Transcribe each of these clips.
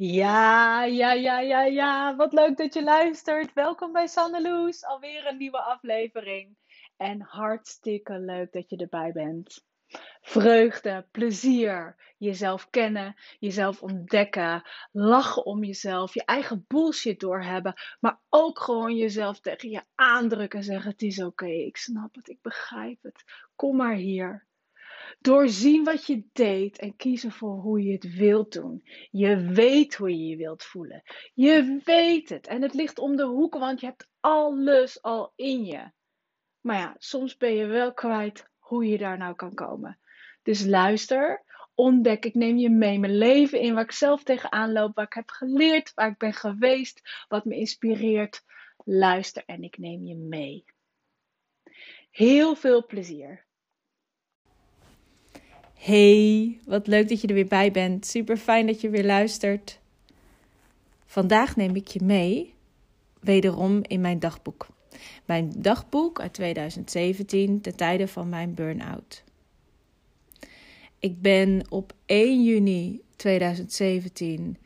Ja, ja, ja, ja, ja. Wat leuk dat je luistert. Welkom bij Sanneloes. Alweer een nieuwe aflevering. En hartstikke leuk dat je erbij bent. Vreugde, plezier, jezelf kennen, jezelf ontdekken, lachen om jezelf, je eigen bullshit doorhebben, maar ook gewoon jezelf tegen je aandrukken en zeggen: Het is oké, ik snap het, ik begrijp het. Kom maar hier. Doorzien wat je deed en kiezen voor hoe je het wilt doen. Je weet hoe je je wilt voelen. Je weet het. En het ligt om de hoek, want je hebt alles al in je. Maar ja, soms ben je wel kwijt hoe je daar nou kan komen. Dus luister, ontdek, ik neem je mee mijn leven in, waar ik zelf tegenaan loop, waar ik heb geleerd, waar ik ben geweest, wat me inspireert. Luister en ik neem je mee. Heel veel plezier. Hey, wat leuk dat je er weer bij bent. Super fijn dat je weer luistert. Vandaag neem ik je mee, wederom in mijn dagboek. Mijn dagboek uit 2017, ten tijde van mijn burn-out. Ik ben op 1 juni 2017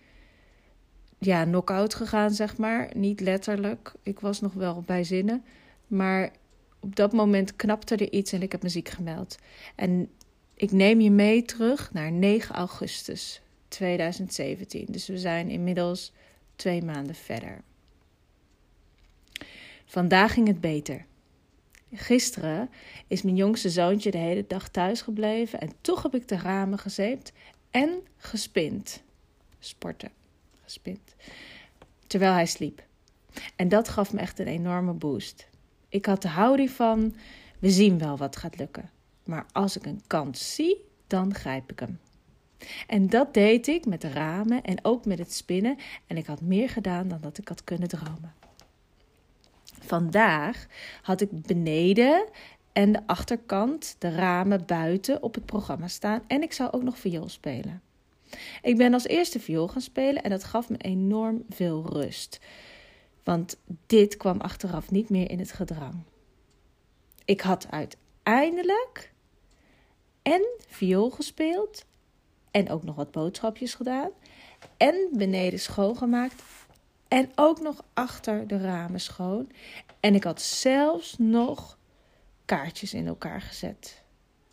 ja, knock-out gegaan, zeg maar. Niet letterlijk. Ik was nog wel bij zinnen. Maar op dat moment knapte er iets en ik heb me ziek gemeld. En ik neem je mee terug naar 9 augustus 2017. Dus we zijn inmiddels twee maanden verder. Vandaag ging het beter. Gisteren is mijn jongste zoontje de hele dag thuis gebleven en toch heb ik de ramen gezeept en gespind. Sporten, gespind. Terwijl hij sliep. En dat gaf me echt een enorme boost. Ik had de houding van: we zien wel wat gaat lukken. Maar als ik een kans zie, dan grijp ik hem. En dat deed ik met de ramen en ook met het spinnen. En ik had meer gedaan dan dat ik had kunnen dromen. Vandaag had ik beneden en de achterkant, de ramen buiten op het programma staan. En ik zou ook nog viool spelen. Ik ben als eerste viool gaan spelen en dat gaf me enorm veel rust. Want dit kwam achteraf niet meer in het gedrang. Ik had uiteindelijk en viool gespeeld. En ook nog wat boodschapjes gedaan. En beneden schoongemaakt. En ook nog achter de ramen schoon. En ik had zelfs nog kaartjes in elkaar gezet.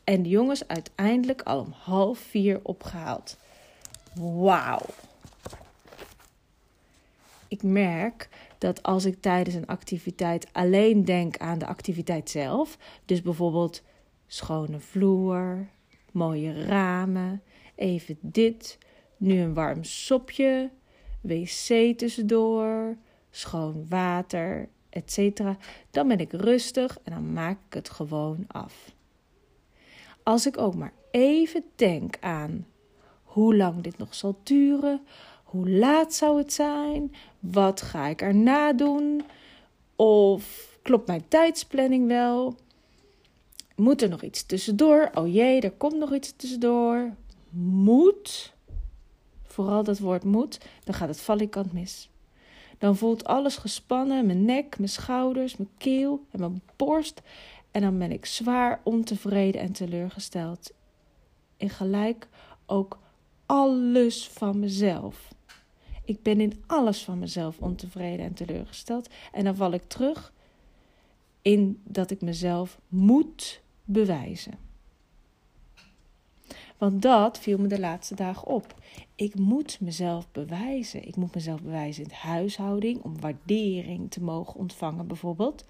En de jongens uiteindelijk al om half vier opgehaald. Wauw. Ik merk dat als ik tijdens een activiteit alleen denk aan de activiteit zelf, dus bijvoorbeeld schone vloer, mooie ramen, even dit, nu een warm sopje, wc tussendoor, schoon water, etc. Dan ben ik rustig en dan maak ik het gewoon af. Als ik ook maar even denk aan hoe lang dit nog zal duren, hoe laat zou het zijn, wat ga ik erna doen, of klopt mijn tijdsplanning wel, moet er nog iets tussendoor? Oh jee, er komt nog iets tussendoor. Moet. Vooral dat woord moet. Dan gaat het valikant mis. Dan voelt alles gespannen. Mijn nek, mijn schouders, mijn keel en mijn borst. En dan ben ik zwaar ontevreden en teleurgesteld. En gelijk ook alles van mezelf. Ik ben in alles van mezelf ontevreden en teleurgesteld. En dan val ik terug in dat ik mezelf moet bewijzen. Want dat viel me de laatste dagen op. Ik moet mezelf bewijzen. Ik moet mezelf bewijzen in de huishouding om waardering te mogen ontvangen, bijvoorbeeld.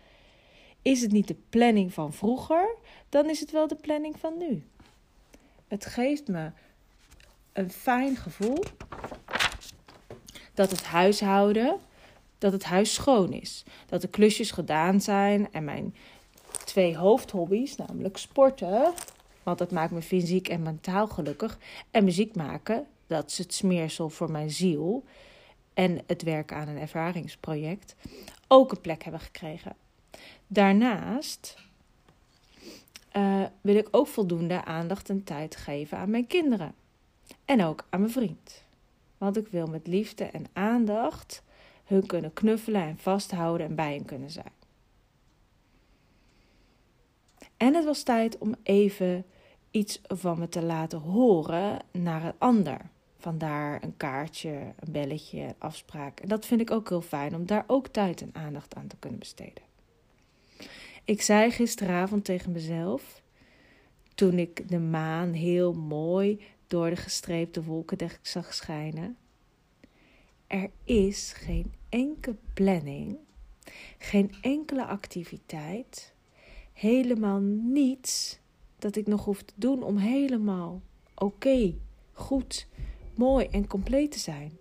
Is het niet de planning van vroeger, dan is het wel de planning van nu. Het geeft me een fijn gevoel dat het huishouden, dat het huis schoon is. Dat de klusjes gedaan zijn en mijn twee hoofdhobby's, namelijk sporten, want dat maakt me fysiek en mentaal gelukkig, en muziek maken, dat is het smeersel voor mijn ziel, en het werken aan een ervaringsproject, ook een plek hebben gekregen. Daarnaast uh, wil ik ook voldoende aandacht en tijd geven aan mijn kinderen en ook aan mijn vriend. Want ik wil met liefde en aandacht hun kunnen knuffelen en vasthouden en bij hen kunnen zijn. En het was tijd om even iets van me te laten horen naar een ander. Vandaar een kaartje, een belletje, een afspraak. En dat vind ik ook heel fijn om daar ook tijd en aandacht aan te kunnen besteden. Ik zei gisteravond tegen mezelf, toen ik de maan heel mooi door de gestreepte wolken zag schijnen. Er is geen enkele planning, geen enkele activiteit, helemaal niets dat ik nog hoef te doen om helemaal oké, goed, mooi en compleet te zijn.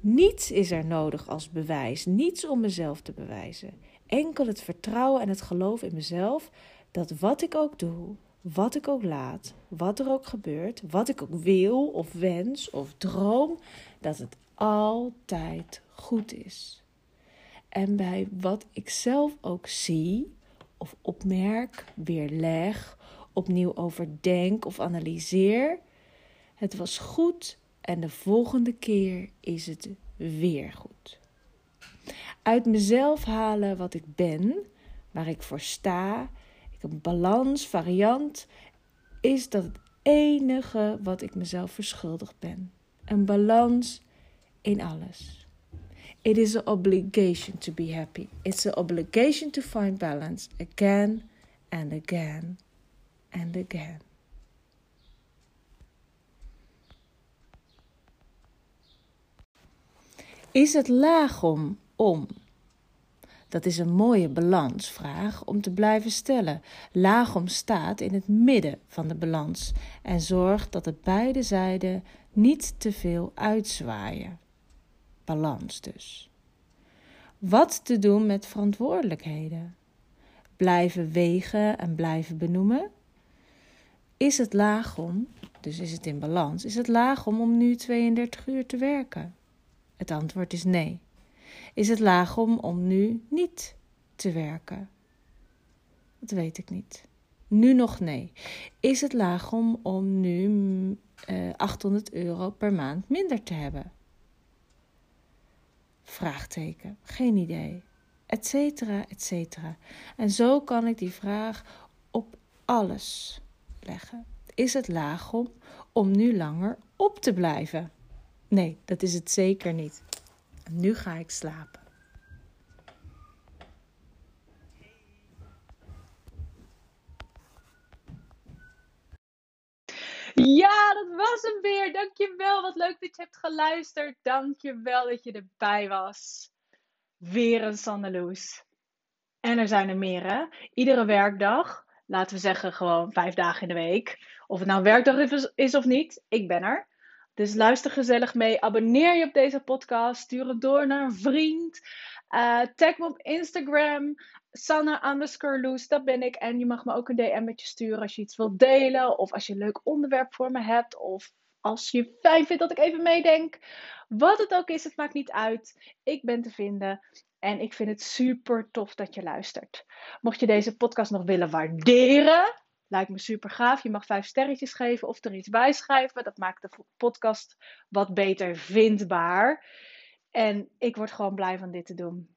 Niets is er nodig als bewijs, niets om mezelf te bewijzen. Enkel het vertrouwen en het geloof in mezelf dat wat ik ook doe, wat ik ook laat, wat er ook gebeurt, wat ik ook wil of wens of droom, dat het altijd goed is. En bij wat ik zelf ook zie of opmerk, weerleg, opnieuw overdenk of analyseer, het was goed en de volgende keer is het weer goed. Uit mezelf halen wat ik ben, waar ik voor sta, ik een balans, variant, is dat het enige wat ik mezelf verschuldigd ben. Een balans in alles. It is an obligation to be happy. It's an obligation to find balance again and again and again. Is het laag om, om? Dat is een mooie balansvraag om te blijven stellen. Laagom staat in het midden van de balans en zorgt dat het beide zijden niet te veel uitzwaaien. Balans dus. Wat te doen met verantwoordelijkheden? Blijven wegen en blijven benoemen? Is het laag om, dus is het in balans, is het laag om om nu 32 uur te werken? Het antwoord is nee. Is het laag om om nu niet te werken? Dat weet ik niet. Nu nog nee. Is het laag om, om nu uh, eh, 800 euro per maand minder te hebben? Vraagteken. Geen idee. Etcetera, etcetera. En zo kan ik die vraag op alles leggen. Is het laag om, om nu langer op te blijven? Nee, dat is het zeker niet. Nu ga ik slapen. Ja, dat was weer. Dankjewel. Wat leuk dat je hebt geluisterd. Dankjewel dat je erbij was. Weer een Sandeloes. En er zijn er meer, hè? Iedere werkdag. Laten we zeggen gewoon vijf dagen in de week. Of het nou werkdag is of niet. Ik ben er. Dus luister gezellig mee. Abonneer je op deze podcast. Stuur het door naar een vriend. Uh, tag me op Instagram. Sanne underscore Loes, dat ben ik. En je mag me ook een DM met je sturen als je iets wilt delen. Of als je een leuk onderwerp voor me hebt. Of als je fijn vindt dat ik even meedenk. Wat het ook is, het maakt niet uit. Ik ben te vinden. En ik vind het super tof dat je luistert. Mocht je deze podcast nog willen waarderen, Lijkt me super gaaf. Je mag vijf sterretjes geven of er iets bij schrijven. Dat maakt de podcast wat beter vindbaar. En ik word gewoon blij van dit te doen.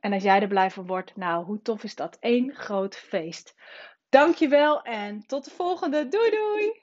En als jij er blij van wordt, nou, hoe tof is dat? Eén groot feest. Dankjewel en tot de volgende. Doei doei!